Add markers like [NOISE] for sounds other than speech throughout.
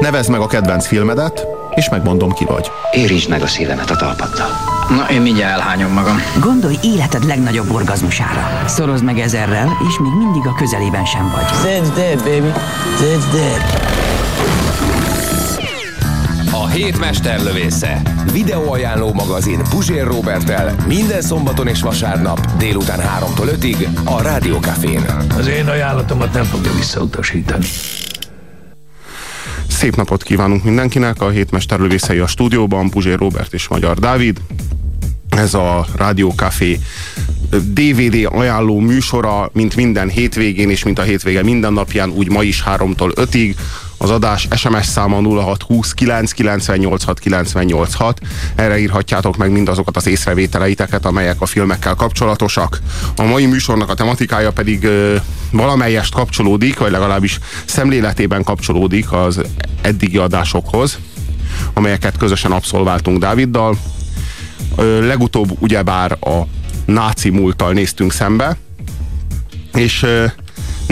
Nevezd meg a kedvenc filmedet, és megmondom ki vagy. Érintsd meg a szívemet a talpaddal. Na, én mindjárt elhányom magam. Gondolj életed legnagyobb orgazmusára. Szorozd meg ezerrel, és még mindig a közelében sem vagy. That's dead, baby. That's dead. A hét mesterlövésze. Videóajánló magazin Puzsér Robertel minden szombaton és vasárnap délután 3-tól 5-ig a Rádiókafén. Az én ajánlatomat nem fogja visszautasítani. Szép napot kívánunk mindenkinek, a hétmesterlövészei a stúdióban, Puzsér Robert és Magyar Dávid. Ez a Rádiókafé DVD ajánló műsora, mint minden hétvégén és mint a hétvége minden napján, úgy ma is 3-tól 5-ig. Az adás SMS száma 0620 998 986. Erre írhatjátok meg mindazokat az észrevételeiteket, amelyek a filmekkel kapcsolatosak. A mai műsornak a tematikája pedig ö, valamelyest kapcsolódik, vagy legalábbis szemléletében kapcsolódik az eddigi adásokhoz, amelyeket közösen abszolváltunk Dáviddal. Ö, legutóbb ugyebár a náci múlttal néztünk szembe, és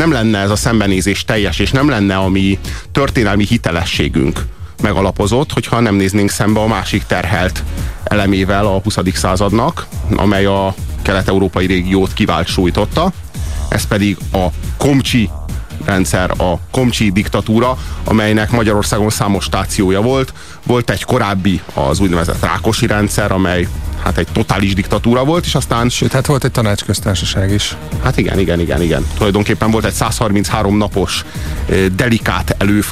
nem lenne ez a szembenézés teljes, és nem lenne a mi történelmi hitelességünk megalapozott, hogyha nem néznénk szembe a másik terhelt elemével a 20. századnak, amely a kelet-európai régiót kivált sújtotta. Ez pedig a Komcsi rendszer, a Komcsi diktatúra, amelynek Magyarországon számos stációja volt. Volt egy korábbi, az úgynevezett Rákosi rendszer, amely hát egy totális diktatúra volt, és aztán... Sőt, hát volt egy tanácsköztársaság is. Hát igen, igen, igen, igen. Tulajdonképpen volt egy 133 napos delikát elő,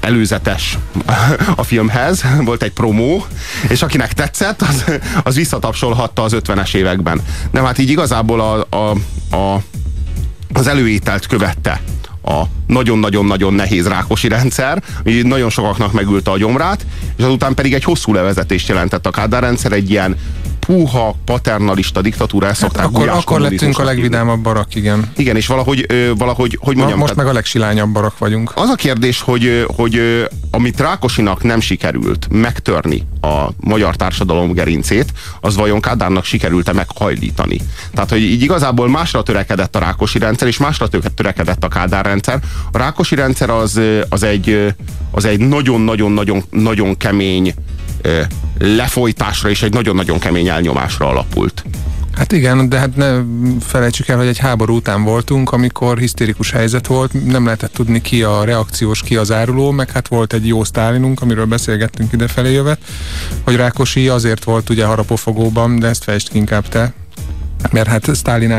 előzetes [LAUGHS] a filmhez, volt egy promó, és akinek tetszett, az, az visszatapsolhatta az 50-es években. De hát így igazából a, a, a, az előételt követte a nagyon-nagyon-nagyon nehéz rákosi rendszer, ami nagyon sokaknak megülte a gyomrát, és azután pedig egy hosszú levezetést jelentett a Kádár rendszer, egy ilyen puha, paternalista diktatúra, ezt hát akkor, akkor lettünk a legvidámabb barak, igen. Igen, és valahogy, valahogy hogy mondjam... Most meg a legsilányabb barak vagyunk. Az a kérdés, hogy, hogy amit Rákosinak nem sikerült megtörni a magyar társadalom gerincét, az vajon Kádárnak sikerült-e meghajlítani. Tehát, hogy így igazából másra törekedett a Rákosi rendszer, és másra törekedett a Kádár rendszer. A Rákosi rendszer az, az egy az egy nagyon-nagyon-nagyon nagyon kemény lefolytásra és egy nagyon-nagyon kemény elnyomásra alapult. Hát igen, de hát ne felejtsük el, hogy egy háború után voltunk, amikor hisztérikus helyzet volt, nem lehetett tudni ki a reakciós, ki az áruló, meg hát volt egy jó sztálinunk, amiről beszélgettünk idefelé jövet, hogy Rákosi azért volt ugye harapófogóban, de ezt fejtsd ki inkább te, mert hát Sztálin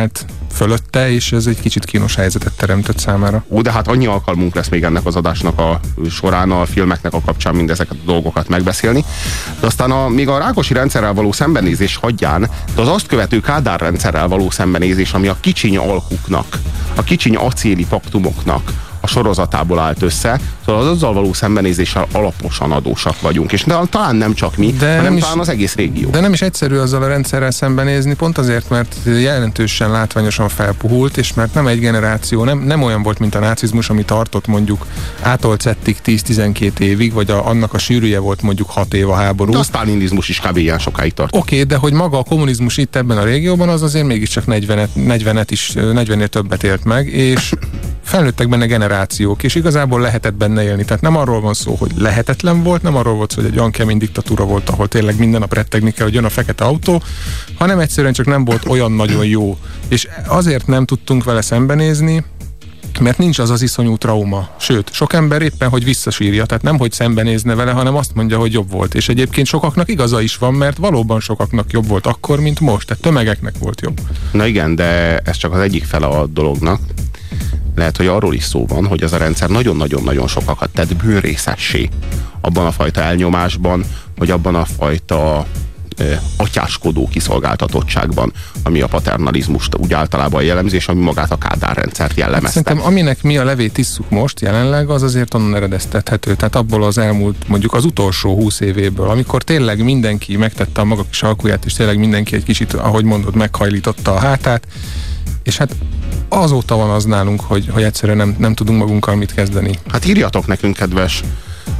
fölötte, és ez egy kicsit kínos helyzetet teremtett számára. Ó, de hát annyi alkalmunk lesz még ennek az adásnak a során, a filmeknek a kapcsán mindezeket a dolgokat megbeszélni. De aztán a, még a Rákosi rendszerrel való szembenézés hagyján, de az azt követő Kádár rendszerrel való szembenézés, ami a kicsiny alkuknak, a kicsiny acéli paktumoknak, a sorozatából állt össze, szóval az azzal való szembenézéssel alaposan adósak vagyunk, és talán nem csak mi, de hanem is, talán az egész régió. De nem is egyszerű azzal a rendszerrel szembenézni, pont azért, mert jelentősen látványosan felpuhult, és mert nem egy generáció, nem, nem olyan volt, mint a nácizmus, ami tartott mondjuk átolcettig 10-12 évig, vagy a, annak a sűrűje volt mondjuk 6 év a háború. De a sztálinizmus is kb. ilyen sokáig tart. Oké, okay, de hogy maga a kommunizmus itt ebben a régióban, az azért mégiscsak 40-et, 40-et is, 40-nél többet élt meg, és felnőttek benne generációk, és igazából lehetett benne élni. Tehát nem arról van szó, hogy lehetetlen volt, nem arról volt szó, hogy egy olyan kemény diktatúra volt, ahol tényleg minden nap rettegni kell, hogy jön a fekete autó, hanem egyszerűen csak nem volt olyan nagyon jó. És azért nem tudtunk vele szembenézni, mert nincs az az iszonyú trauma. Sőt, sok ember éppen, hogy visszasírja, tehát nem, hogy szembenézne vele, hanem azt mondja, hogy jobb volt. És egyébként sokaknak igaza is van, mert valóban sokaknak jobb volt akkor, mint most. Tehát tömegeknek volt jobb. Na igen, de ez csak az egyik fele a dolognak lehet, hogy arról is szó van, hogy ez a rendszer nagyon-nagyon-nagyon sokakat tett bőrészessé abban a fajta elnyomásban, vagy abban a fajta atyáskodó kiszolgáltatottságban, ami a paternalizmust úgy általában jellemzi, és ami magát a Kádár rendszert jellemezte. Hát szerintem aminek mi a levét isszuk most jelenleg, az azért onnan eredeztethető. Tehát abból az elmúlt, mondjuk az utolsó húsz évéből, amikor tényleg mindenki megtette a maga kis alkuját, és tényleg mindenki egy kicsit, ahogy mondod, meghajlította a hátát, és hát azóta van az nálunk, hogy, hogy egyszerűen nem, nem tudunk magunkkal mit kezdeni. Hát írjatok nekünk, kedves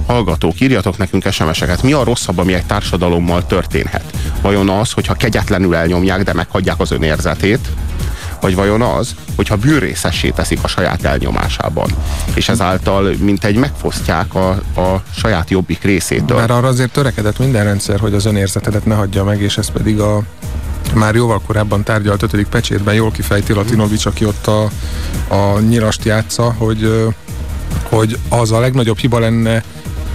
hallgatók, írjatok nekünk SMS-eket. Mi a rosszabb, ami egy társadalommal történhet? Vajon az, hogyha kegyetlenül elnyomják, de meghagyják az önérzetét? Vagy vajon az, hogyha bűnrészessé teszik a saját elnyomásában, és ezáltal mint egy megfosztják a, a saját jobbik részétől. Már arra azért törekedett minden rendszer, hogy az önérzetedet ne hagyja meg, és ez pedig a már jóval korábban tárgyalt ötödik pecsétben jól kifejti Latinovics, aki ott a, a nyirast játsza, hogy, hogy az a legnagyobb hiba lenne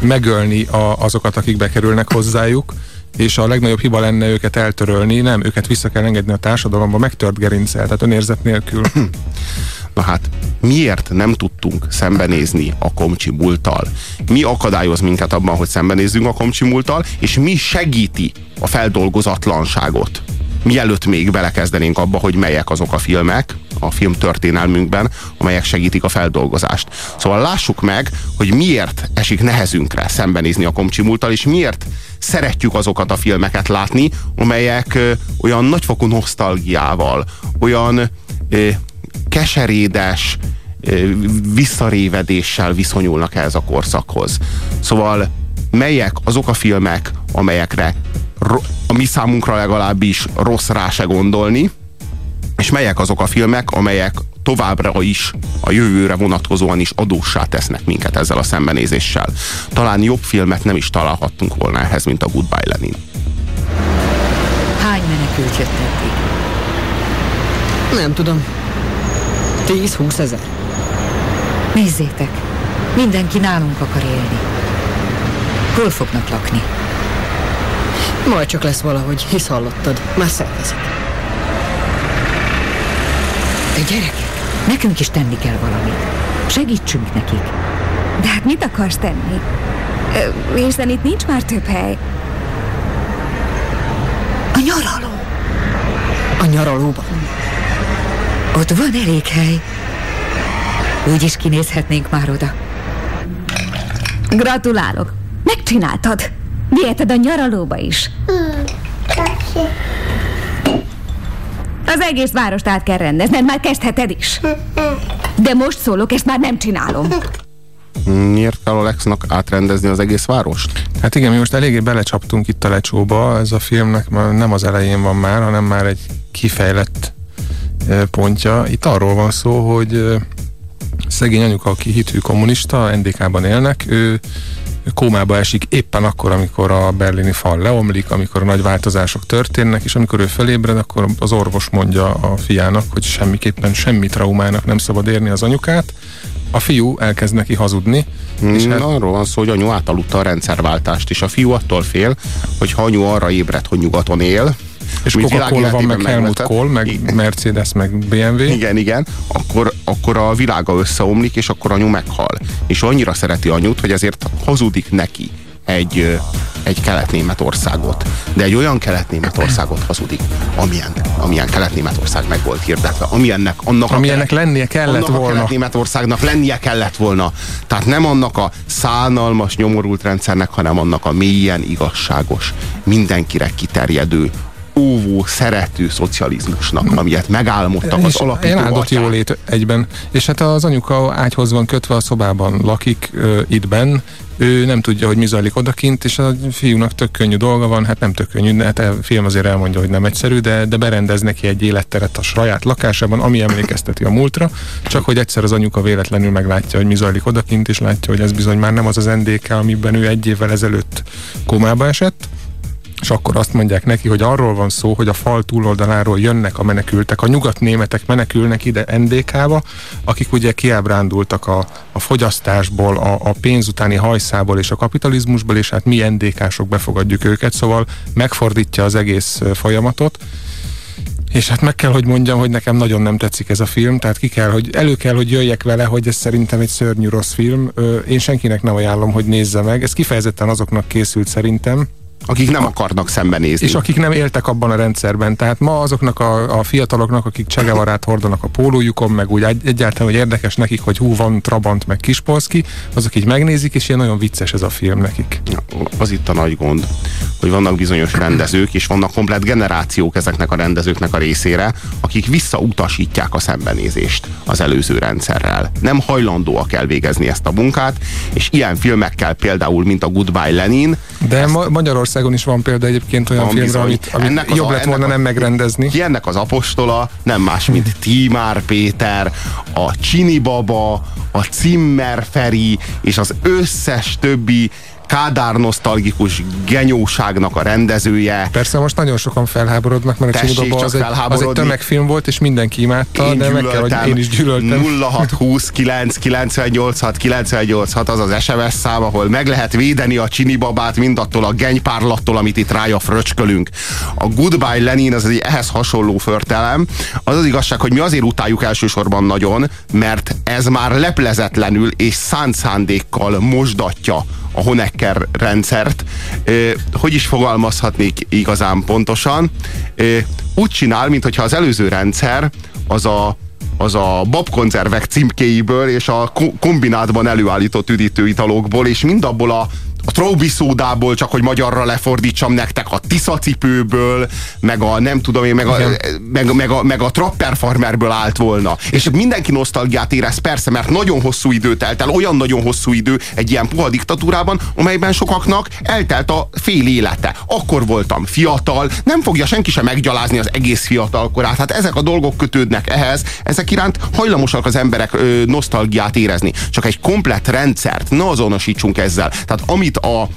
megölni a, azokat, akik bekerülnek hozzájuk, és a legnagyobb hiba lenne őket eltörölni, nem, őket vissza kell engedni a társadalomba, megtört gerincel, tehát önérzet nélkül. Na hát, miért nem tudtunk szembenézni a komcsi múlttal? Mi akadályoz minket abban, hogy szembenézzünk a komcsi múlttal, és mi segíti a feldolgozatlanságot? Mielőtt még belekezdenénk abba, hogy melyek azok a filmek a film történelmünkben, amelyek segítik a feldolgozást. Szóval lássuk meg, hogy miért esik nehezünkre szembenézni a komcsi múlttal, és miért szeretjük azokat a filmeket látni, amelyek olyan nagyfokú nosztalgiával, olyan ö, keserédes visszarévedéssel viszonyulnak ehhez a korszakhoz. Szóval melyek azok a filmek, amelyekre a mi számunkra legalábbis rossz rá se gondolni, és melyek azok a filmek, amelyek továbbra is a jövőre vonatkozóan is adóssá tesznek minket ezzel a szembenézéssel. Talán jobb filmet nem is találhattunk volna ehhez, mint a Goodbye Lenin. Hány menekült jött eddig? Nem tudom. 10-20 ezer. Nézzétek, mindenki nálunk akar élni. Hol fognak lakni? Majd csak lesz valahogy, hisz hallottad. Már szervezik. De gyerekek, nekünk is tenni kell valamit. Segítsünk nekik. De hát mit akarsz tenni? Hiszen itt nincs már több hely. A nyaraló. A nyaralóban. Ott van elég hely. Úgy is kinézhetnénk már oda. Gratulálok! Megcsináltad! Viheted a nyaralóba is. Az egész várost át kell rendezned, már kezdheted is. De most szólok, ezt már nem csinálom. Miért kell Alexnak átrendezni az egész várost? Hát igen, mi most eléggé belecsaptunk itt a lecsóba, ez a filmnek nem az elején van már, hanem már egy kifejlett pontja. Itt arról van szó, hogy szegény anyuka, aki hitű kommunista, NDK-ban élnek, ő kómába esik éppen akkor, amikor a berlini fal leomlik, amikor a nagy változások történnek, és amikor ő felébred, akkor az orvos mondja a fiának, hogy semmiképpen semmi traumának nem szabad érni az anyukát. A fiú elkezd neki hazudni. És hát... Arról van szó, hogy anyu átaludta a rendszerváltást, és a fiú attól fél, hogy ha anyu arra ébred, hogy nyugaton él, és Coca-Cola van, meg Helmut Kohl, meg igen. Mercedes, meg BMW. Igen, igen. Akkor, akkor a világa összeomlik, és akkor anyu meghal. És annyira szereti anyut, hogy ezért hazudik neki egy, egy kelet-németországot. De egy olyan kelet-németországot hazudik, amilyen, amilyen kelet-németország meg volt hirdetve, amilyennek annak amilyennek a kelet, lennie kellett annak volna. A kelet-németországnak lennie kellett volna. Tehát nem annak a szánalmas, nyomorult rendszernek, hanem annak a mélyen igazságos, mindenkire kiterjedő, óvó, szerető szocializmusnak, amilyet megálmodtak az alapító Eláldott jólét egyben. És hát az anyuka ágyhoz van kötve, a szobában lakik ö, itt benn, ő nem tudja, hogy mi zajlik odakint, és a fiúnak tök könnyű dolga van, hát nem tök könnyű, hát a film azért elmondja, hogy nem egyszerű, de, de berendez neki egy életteret a saját lakásában, ami emlékezteti a múltra, csak hogy egyszer az anyuka véletlenül meglátja, hogy mi zajlik odakint, és látja, hogy ez bizony már nem az az NDK, amiben ő egy évvel ezelőtt komába esett, és akkor azt mondják neki, hogy arról van szó, hogy a fal túloldaláról jönnek a menekültek, a nyugatnémetek menekülnek ide NDK-ba, akik ugye kiábrándultak a, a fogyasztásból, a, a pénz utáni hajszából és a kapitalizmusból, és hát mi NDK-sok befogadjuk őket, szóval megfordítja az egész folyamatot, és hát meg kell, hogy mondjam, hogy nekem nagyon nem tetszik ez a film, tehát ki kell, hogy elő kell, hogy jöjjek vele, hogy ez szerintem egy szörnyű rossz film. Én senkinek nem ajánlom, hogy nézze meg. Ez kifejezetten azoknak készült szerintem, akik nem akarnak szembenézni. És akik nem éltek abban a rendszerben. Tehát ma azoknak a, a fiataloknak, akik csegevarát hordanak a pólójukon, meg úgy egy, egyáltalán, hogy érdekes nekik, hogy hú, van Trabant, meg Kispolszki, azok így megnézik, és ilyen nagyon vicces ez a film nekik. Az itt a nagy gond, hogy vannak bizonyos rendezők, és vannak komplet generációk ezeknek a rendezőknek a részére, akik visszautasítják a szembenézést az előző rendszerrel. Nem hajlandóak elvégezni ezt a munkát, és ilyen filmekkel például, mint a Goodbye Lenin. De ezt... Ma- Magyarország Magyarországon is van példa egyébként olyan Van filmre, bizony. amit, amit Ennek az jobb a- lett volna ennek a- nem megrendezni. Ki ennek az apostola nem más, mint Tímár Péter, a Csini Baba, a Cimmer Feri és az összes többi Kádár nosztalgikus genyóságnak a rendezője. Persze most nagyon sokan felháborodnak, mert a Tessék Baba csak az egy, az egy tömegfilm volt, és mindenki imádta, Én de meg kell, hogy én is gyűlöltem. 0620 9 98 6 98 6 az az SMS szám, ahol meg lehet védeni a csini babát mindattól a genypárlattól, amit itt rája fröcskölünk. A Goodbye Lenin az egy ehhez hasonló förtelem. Az az igazság, hogy mi azért utáljuk elsősorban nagyon, mert ez már leplezetlenül és szánt szándékkal mosdatja a Honecker rendszert. Hogy is fogalmazhatnék igazán pontosan? Úgy csinál, mintha az előző rendszer az a az a babkonzervek címkéiből és a ko- kombinátban előállított üdítőitalokból, és mindabból a a Traubi szódából, csak hogy magyarra lefordítsam nektek, a Tiszacipőből, meg a nem tudom én, meg a, meg, meg, a, meg a Trapper Farmerből állt volna. És mindenki nosztalgiát érez, persze, mert nagyon hosszú idő telt el, olyan nagyon hosszú idő egy ilyen puha diktatúrában, amelyben sokaknak eltelt a fél élete. Akkor voltam fiatal, nem fogja senki sem meggyalázni az egész fiatal korát. Hát ezek a dolgok kötődnek ehhez, ezek iránt hajlamosak az emberek ö, nosztalgiát érezni. Csak egy komplett rendszert ne azonosítsunk ezzel. Tehát amit a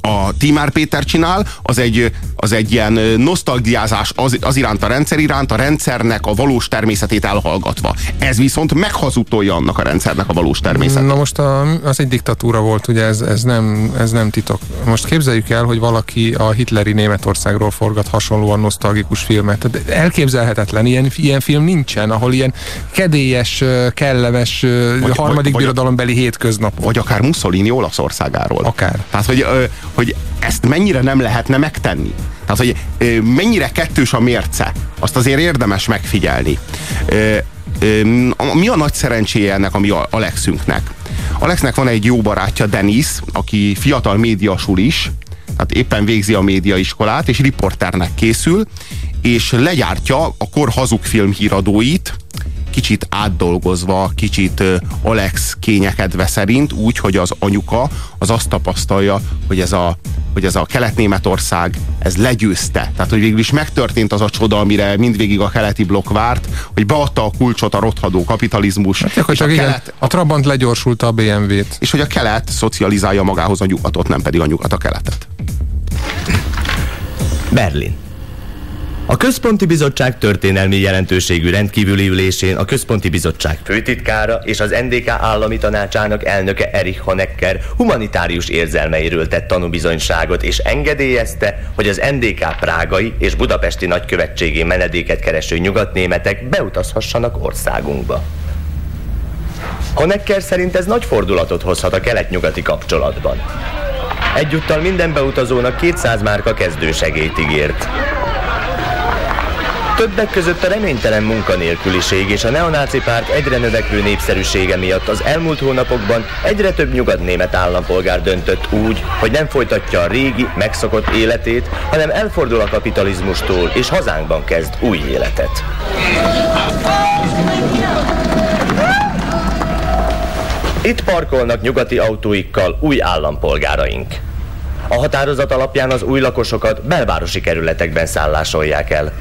a Timár Péter csinál, az egy, az egy ilyen nosztalgiázás az, az iránt a rendszer iránt, a rendszernek a valós természetét elhallgatva. Ez viszont meghazudtolja annak a rendszernek a valós természetét. Na most a, az egy diktatúra volt, ugye ez, ez, nem, ez nem titok. Most képzeljük el, hogy valaki a hitleri Németországról forgat hasonlóan nosztalgikus filmet. Elképzelhetetlen, ilyen, ilyen film nincsen, ahol ilyen kedélyes, kellemes, Vagy- harmadik vagy- birodalombeli hétköznap. Vagy akár Mussolini Olaszországáról. Akár. Tehát, hogy, hogy ezt mennyire nem lehetne megtenni. Tehát, hogy mennyire kettős a mérce, azt azért érdemes megfigyelni. Mi a nagy szerencséje ennek a mi Alexünknek? Alexnek van egy jó barátja, Denis, aki fiatal médiasul is, tehát éppen végzi a médiaiskolát, és riporternek készül, és legyártja a kor hazug filmhíradóit, kicsit átdolgozva, kicsit Alex kényekedve szerint, úgy, hogy az anyuka az azt tapasztalja, hogy ez a, hogy ez a Kelet-Németország, ez legyőzte. Tehát, hogy végül is megtörtént az a csoda, amire mindvégig a keleti blokk várt, hogy beadta a kulcsot a rothadó kapitalizmus, Hát, és, a igen, kelet, a Trabant legyorsulta a BMW-t. és hogy a kelet szocializálja magához a nyugatot, nem pedig a nyugat a keletet. Berlin. A Központi Bizottság történelmi jelentőségű rendkívüli ülésén a Központi Bizottság főtitkára és az NDK állami tanácsának elnöke Erich Honecker humanitárius érzelmeiről tett tanúbizonyságot és engedélyezte, hogy az NDK prágai és budapesti nagykövetségé menedéket kereső nyugatnémetek beutazhassanak országunkba. Honecker szerint ez nagy fordulatot hozhat a kelet-nyugati kapcsolatban. Egyúttal minden beutazónak 200 márka kezdősegélyt ígért. Többek között a reménytelen munkanélküliség és a neonáci párt egyre növekvő népszerűsége miatt az elmúlt hónapokban egyre több nyugatnémet állampolgár döntött úgy, hogy nem folytatja a régi, megszokott életét, hanem elfordul a kapitalizmustól és hazánkban kezd új életet. Itt parkolnak nyugati autóikkal új állampolgáraink. A határozat alapján az új lakosokat belvárosi kerületekben szállásolják el.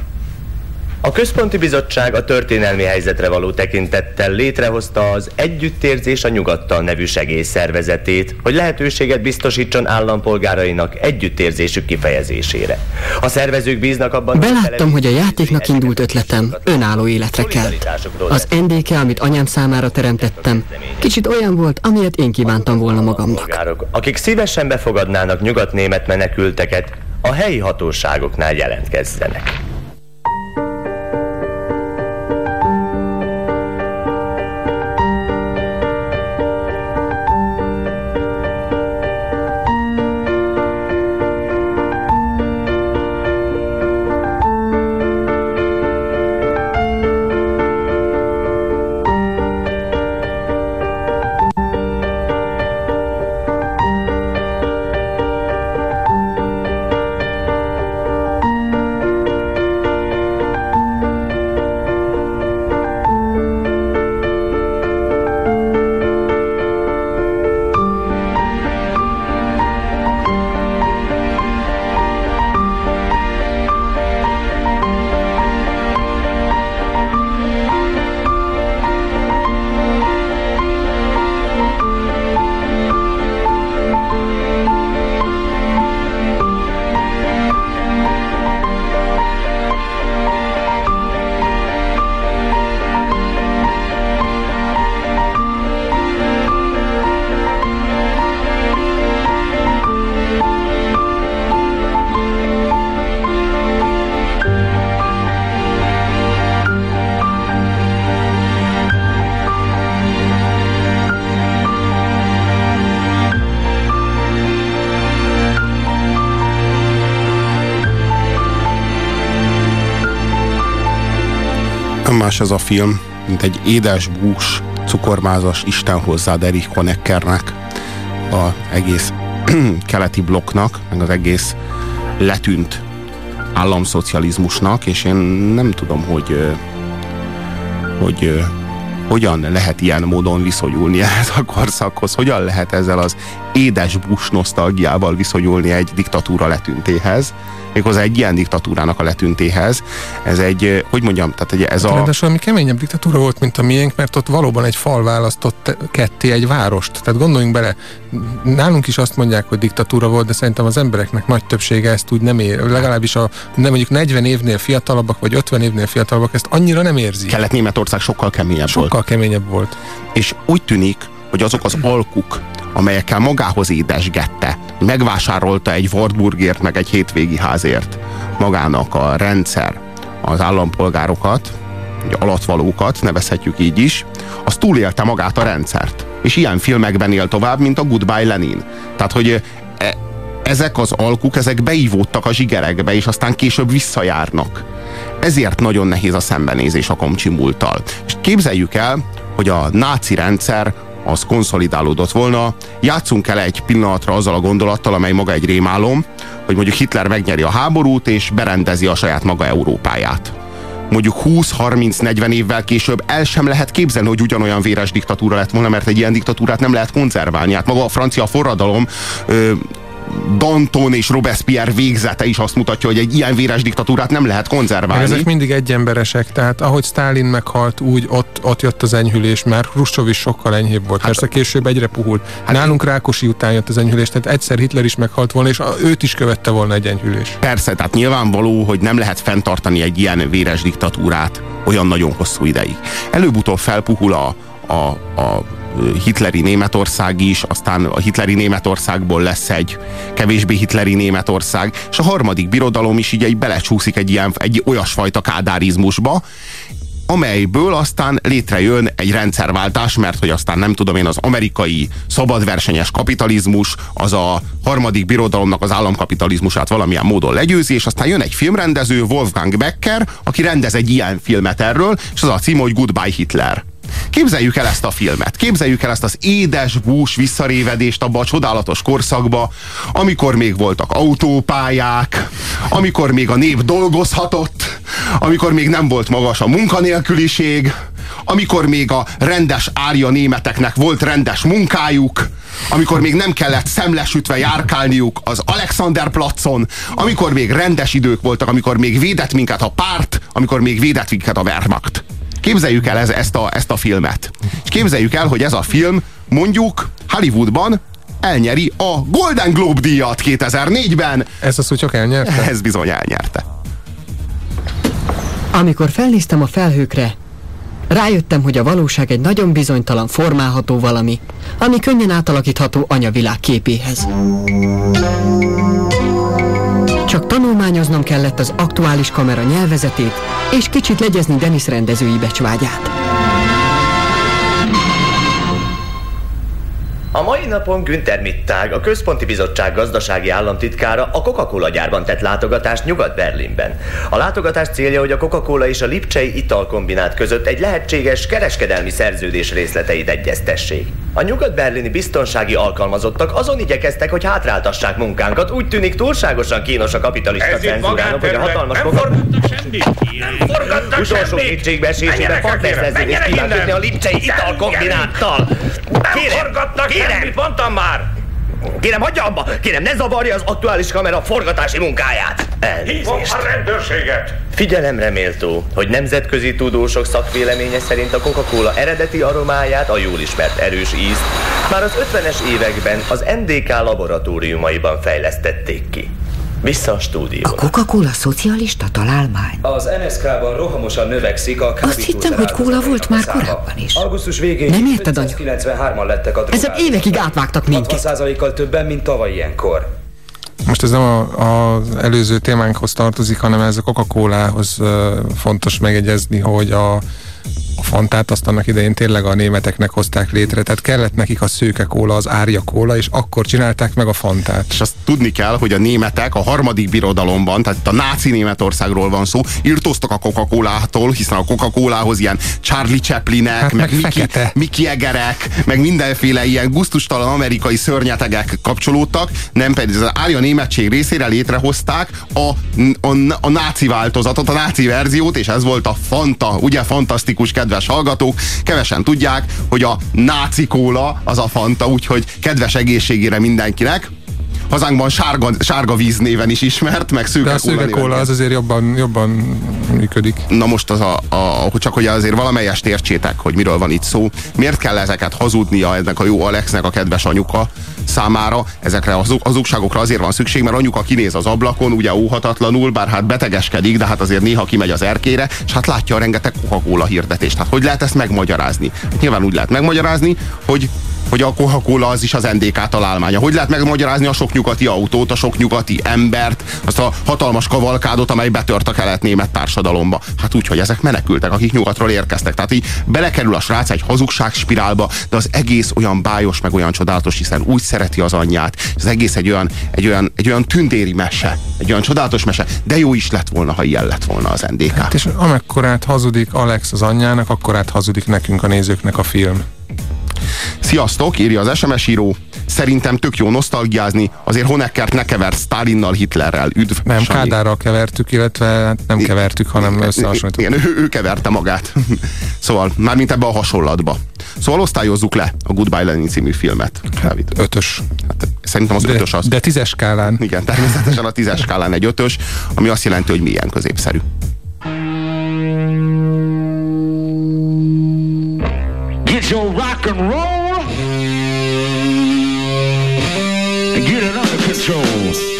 A Központi Bizottság a történelmi helyzetre való tekintettel létrehozta az Együttérzés a Nyugattal nevű segélyszervezetét, hogy lehetőséget biztosítson állampolgárainak együttérzésük kifejezésére. A szervezők bíznak abban, Beláttam, hogy a játéknak indult ötletem önálló életre kelt. Az NDK, amit anyám számára teremtettem, kicsit olyan volt, amilyet én kívántam volna magamnak. akik szívesen befogadnának nyugatnémet menekülteket, a helyi hatóságoknál jelentkezzenek. Ez a film, mint egy édes bús, cukormázas Isten hozzád Erich Honeckernek, az egész [CLEARS THROAT] keleti blokknak, meg az egész letűnt államszocializmusnak, és én nem tudom, hogy hogy hogyan lehet ilyen módon viszonyulni [LAUGHS] ehhez a korszakhoz, hogyan lehet ezzel az édes Bush nosztalgiával viszonyulni egy diktatúra letűntéhez, méghozzá egy ilyen diktatúrának a letűntéhez. Ez egy, hogy mondjam, tehát egy, ez a... Ráadásul ami keményebb diktatúra volt, mint a miénk, mert ott valóban egy fal választott ketté egy várost. Tehát gondoljunk bele, nálunk is azt mondják, hogy diktatúra volt, de szerintem az embereknek nagy többsége ezt úgy nem ér. Legalábbis a nem mondjuk 40 évnél fiatalabbak, vagy 50 évnél fiatalabbak ezt annyira nem érzi. Kelet-Németország sokkal keményebb sokkal volt. keményebb volt. És úgy tűnik, hogy azok az alkuk, amelyekkel magához édesgette, megvásárolta egy Wartburgért, meg egy hétvégi házért magának a rendszer, az állampolgárokat, vagy alatvalókat, nevezhetjük így is, az túlélte magát a rendszert. És ilyen filmekben él tovább, mint a Goodbye Lenin. Tehát, hogy e, ezek az alkuk, ezek beívódtak a zsigerekbe, és aztán később visszajárnak. Ezért nagyon nehéz a szembenézés a komcsi múlttal. És képzeljük el, hogy a náci rendszer az konszolidálódott volna. Játszunk el egy pillanatra azzal a gondolattal, amely maga egy rémálom, hogy mondjuk Hitler megnyeri a háborút, és berendezi a saját maga Európáját. Mondjuk 20-30-40 évvel később el sem lehet képzelni, hogy ugyanolyan véres diktatúra lett volna, mert egy ilyen diktatúrát nem lehet konzerválni. Hát maga a francia forradalom ö, Danton és Robespierre végzete is azt mutatja, hogy egy ilyen véres diktatúrát nem lehet konzerválni. Ezek mindig egyemberesek, tehát ahogy Stalin meghalt, úgy ott, ott jött az enyhülés, mert Hruscsov is sokkal enyhébb volt. Hát, Persze később egyre puhult. Hát Nálunk Rákosi után jött az enyhülés, tehát egyszer Hitler is meghalt volna, és őt is követte volna egy enyhülés. Persze, tehát nyilvánvaló, hogy nem lehet fenntartani egy ilyen véres diktatúrát olyan nagyon hosszú ideig. Előbb-utóbb felpuhul a, a, a hitleri Németország is, aztán a hitleri Németországból lesz egy kevésbé hitleri Németország, és a harmadik birodalom is így egy belecsúszik egy ilyen, egy olyasfajta kádárizmusba, amelyből aztán létrejön egy rendszerváltás, mert hogy aztán nem tudom én, az amerikai szabadversenyes kapitalizmus, az a harmadik birodalomnak az államkapitalizmusát valamilyen módon legyőzi, és aztán jön egy filmrendező, Wolfgang Becker, aki rendez egy ilyen filmet erről, és az a cím, hogy Goodbye Hitler. Képzeljük el ezt a filmet, képzeljük el ezt az édes bús visszarévedést abba a csodálatos korszakba, amikor még voltak autópályák, amikor még a nép dolgozhatott, amikor még nem volt magas a munkanélküliség, amikor még a rendes árja németeknek volt rendes munkájuk, amikor még nem kellett szemlesütve járkálniuk az Alexander placon, amikor még rendes idők voltak, amikor még védett minket a párt, amikor még védett minket a Wehrmacht. Képzeljük el ez, ezt, a, ezt a filmet. És képzeljük el, hogy ez a film mondjuk Hollywoodban elnyeri a Golden Globe díjat 2004-ben. Ez az, hogy csak elnyerte? Ez bizony elnyerte. Amikor felnéztem a felhőkre, rájöttem, hogy a valóság egy nagyon bizonytalan, formálható valami, ami könnyen átalakítható anyavilág képéhez. Csak tanulmányoznom kellett az aktuális kamera nyelvezetét, és kicsit legyezni Denis rendezői becsvágyát. A mai napon Günther Mittag, a Központi Bizottság gazdasági államtitkára a Coca-Cola gyárban tett látogatást Nyugat-Berlinben. A látogatás célja, hogy a Coca-Cola és a Lipcsei italkombinát között egy lehetséges kereskedelmi szerződés részleteit egyeztessék. A nyugat-berlini biztonsági alkalmazottak azon igyekeztek, hogy hátráltassák munkánkat. Úgy tűnik túlságosan kínos a kapitalista cenzúrának, hogy a hatalmas Nem forgattak semmit! Nem forgattak Utolsó semmit! kétségbeesésében partnerszerződést kíván kötni a Lipcsei italkombináttal. Nem forgattak semmit, mondtam már! Kérem, hagyja abba! Kérem, ne zavarja az aktuális kamera forgatási munkáját! Hívom a rendőrséget! Figyelemre méltó, hogy nemzetközi tudósok szakvéleménye szerint a Coca-Cola eredeti aromáját, a jól ismert erős ízt már az 50-es években az NDK laboratóriumaiban fejlesztették ki. Vissza a stúdióra. A Coca-Cola szocialista találmány? Az NSK-ban rohamosan növekszik a Azt hittem, hogy kóla volt már korábban is. Augusztus végén Nem érted, anya? 93-an lettek a Ezek évekig átvágtak minket. 60%-kal többen, mint tavaly ilyenkor. Most ez nem a, az előző témánkhoz tartozik, hanem ez a Coca-Cola-hoz uh, fontos megegyezni, hogy a fantát azt annak idején tényleg a németeknek hozták létre, tehát kellett nekik a szőke kóla, az árja kóla, és akkor csinálták meg a fantát. És azt tudni kell, hogy a németek a harmadik birodalomban, tehát a náci Németországról van szó, írtóztak a Coca-Colától, hiszen a Coca-Colához ilyen Charlie Chaplinek, Hát meg, meg. Mickey Egerek, meg mindenféle ilyen guztustalan amerikai szörnyetegek kapcsolódtak, nem pedig az árja németség részére létrehozták a, a, a náci változatot, a náci verziót, és ez volt a Fanta, ugye fantasztikus kedves hallgatók, kevesen tudják, hogy a náci kóla az a Fanta, úgyhogy kedves egészségére mindenkinek. Hazánkban sárga, sárga víz néven is ismert, meg szőke De a kóla szőke néven kóla az azért jobban, jobban működik. Na most az a, a, csak hogy azért valamelyest értsétek, hogy miről van itt szó. Miért kell ezeket hazudnia ennek a jó Alexnek a kedves anyuka számára? Ezekre az hazugságokra azért van szükség, mert anyuka kinéz az ablakon, ugye óhatatlanul, bár hát betegeskedik, de hát azért néha kimegy az erkére, és hát látja a rengeteg Coca-Cola hirdetést. Hát hogy lehet ezt megmagyarázni? Hát nyilván úgy lehet megmagyarázni, hogy hogy a Coca-Cola az is az NDK találmánya. Hogy lehet megmagyarázni a sok nyugati autót, a sok nyugati embert, azt a hatalmas kavalkádot, amely betört a kelet-német társadalomba? Hát úgy, hogy ezek menekültek, akik nyugatról érkeztek. Tehát így belekerül a srác egy hazugságspirálba, de az egész olyan bájos, meg olyan csodálatos, hiszen úgy szereti az anyját. Az egész egy olyan, egy olyan, egy olyan tündéri mese, egy olyan csodálatos mese, de jó is lett volna, ha ilyen lett volna az NDK. Hát és amekkorát hazudik Alex az anyjának, akkorát hazudik nekünk a nézőknek a film. Sziasztok, írja az SMS író. Szerintem tök jó nosztalgiázni, azért Honeckert ne kevert Stalinnal, Hitlerrel. Üdv, Nem, Sanyi. Kádárral kevertük, illetve hát nem kevertük, hanem összehasonlítottuk. Igen, ő, ő keverte magát. [LAUGHS] szóval, mármint ebbe a hasonlatba. Szóval osztályozzuk le a Goodbye Lenin című filmet. Dávid. Ötös. Hát, szerintem az De, ötös az. de tízes skálán. Igen, természetesen a tízes skálán egy ötös, ami azt jelenti, hogy milyen középszerű. Get your and roll and get it under control.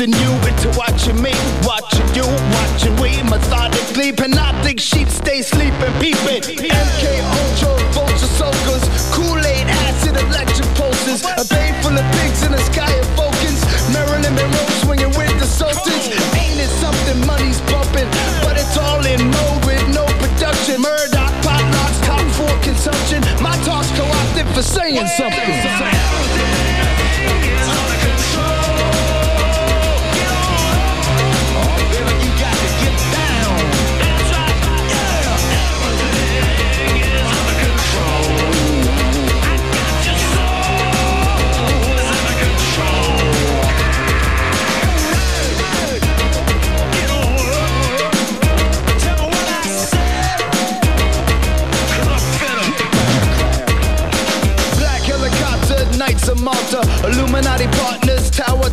Inducing you into watching me, watching you, watching we methodically. Panoptic sheep stay sleeping, peeping. MK Ultra,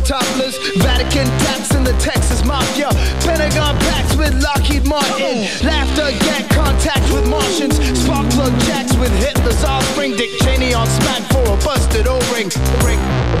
topless, Vatican tax in the Texas Mafia, Pentagon packs with Lockheed Martin, laughter, get contact with Martians, spark plug jacks with Hitler's offspring, Dick Cheney on smack for a busted O-ring, ring, ring, ring.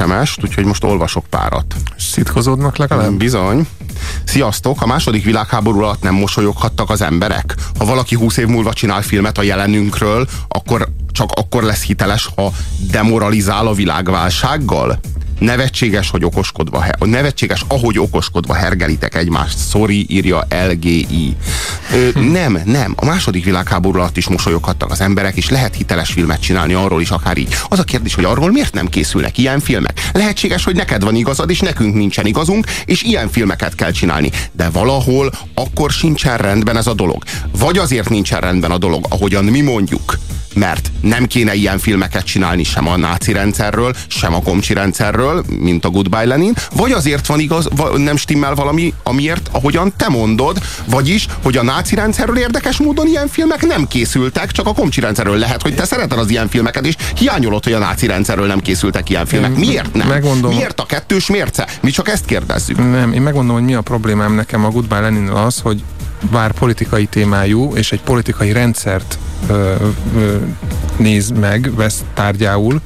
SMS-t, úgyhogy most olvasok párat. Szitkozódnak legalább? Bizony. Sziasztok! A második világháború alatt nem mosolyoghattak az emberek? Ha valaki húsz év múlva csinál filmet a jelenünkről, akkor csak akkor lesz hiteles, ha demoralizál a világválsággal? Nevetséges, hogy okoskodva, nevetséges, ahogy okoskodva hergelitek egymást. Sorry, írja LGI. Ö, [LAUGHS] nem, nem. A második világháború alatt is mosolyoghattak az emberek, és lehet hiteles filmet csinálni arról is, akár így. Az a kérdés, hogy arról miért nem készülnek ilyen filmek? Lehetséges, hogy neked van igazad, és nekünk nincsen igazunk, és ilyen filmeket kell csinálni. De valahol akkor sincsen rendben ez a dolog. Vagy azért nincsen rendben a dolog, ahogyan mi mondjuk, mert nem kéne ilyen filmeket csinálni sem a náci rendszerről, sem a komcsi rendszerről, mint a Goodbye Lenin, vagy azért van igaz, nem stimmel valami, amiért, ahogyan te mondod, vagyis, hogy a náci rendszerről érdekes módon ilyen filmek nem készültek, csak a komcsi rendszerről lehet, hogy te szereted az ilyen filmeket, és hiányolod, hogy a náci rendszerről nem készültek ilyen filmek. Miért nem? megmondom. Miért a kettős mérce? Mi csak ezt kérdezzük. Nem, én megmondom, hogy mi a problémám nekem a Goodbye lenin az, hogy bár politikai témájú, és egy politikai rendszert ö, ö, néz meg, vesz tárgyául,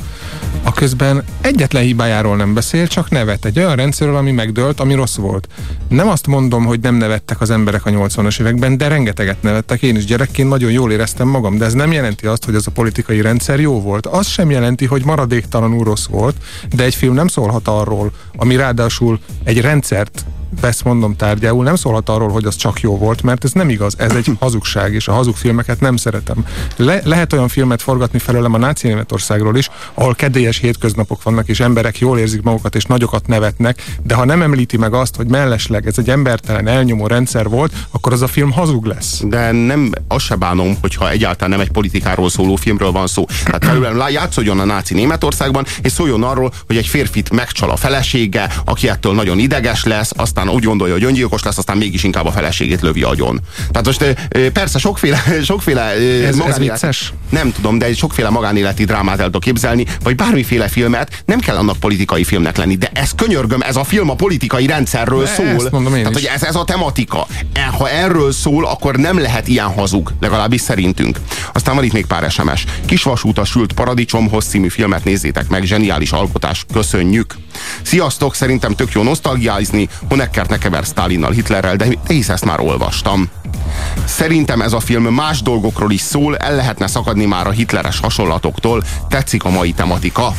a közben egyetlen hibájáról nem beszél, csak nevet. Egy olyan rendszerről, ami megdőlt, ami rossz volt. Nem azt mondom, hogy nem nevettek az emberek a 80-as években, de rengeteget nevettek. Én is gyerekként nagyon jól éreztem magam, de ez nem jelenti azt, hogy az a politikai rendszer jó volt. Az sem jelenti, hogy maradéktalanul rossz volt, de egy film nem szólhat arról, ami ráadásul egy rendszert vesz mondom tárgyául, nem szólhat arról, hogy az csak jó volt, mert ez nem igaz, ez egy hazugság, és a hazug filmeket nem szeretem. Le, lehet olyan filmet forgatni felőlem a náci Németországról is, ahol kedélyes hétköznapok vannak, és emberek jól érzik magukat, és nagyokat nevetnek, de ha nem említi meg azt, hogy mellesleg ez egy embertelen, elnyomó rendszer volt, akkor az a film hazug lesz. De nem, azt se bánom, hogyha egyáltalán nem egy politikáról szóló filmről van szó. Tehát felülem lá- játszódjon a náci Németországban, és szóljon arról, hogy egy férfit megcsal a felesége, aki ettől nagyon ideges lesz, aztán úgy gondolja, hogy öngyilkos lesz, aztán mégis inkább a feleségét lövi agyon. Tehát most persze sokféle, sokféle Ez- ez magánélet- vicces? Nem tudom, de egy sokféle magánéleti drámát el tudok képzelni, vagy bármiféle filmet, nem kell annak politikai filmnek lenni, de ez könyörgöm, ez a film a politikai rendszerről De szól. ezt mondom én Tehát, is. hogy ez, ez a tematika. E, ha erről szól, akkor nem lehet ilyen hazug, legalábbis szerintünk. Aztán van itt még pár SMS. Kisvasút sült paradicsomhoz című filmet nézzétek meg, zseniális alkotás, köszönjük. Sziasztok, szerintem tök jó nosztalgiázni, Honeckert ne kever Stalinnal, Hitlerrel, de, de hisz ezt már olvastam. Szerintem ez a film más dolgokról is szól, el lehetne szakadni már a hitleres hasonlatoktól, tetszik a mai tematika.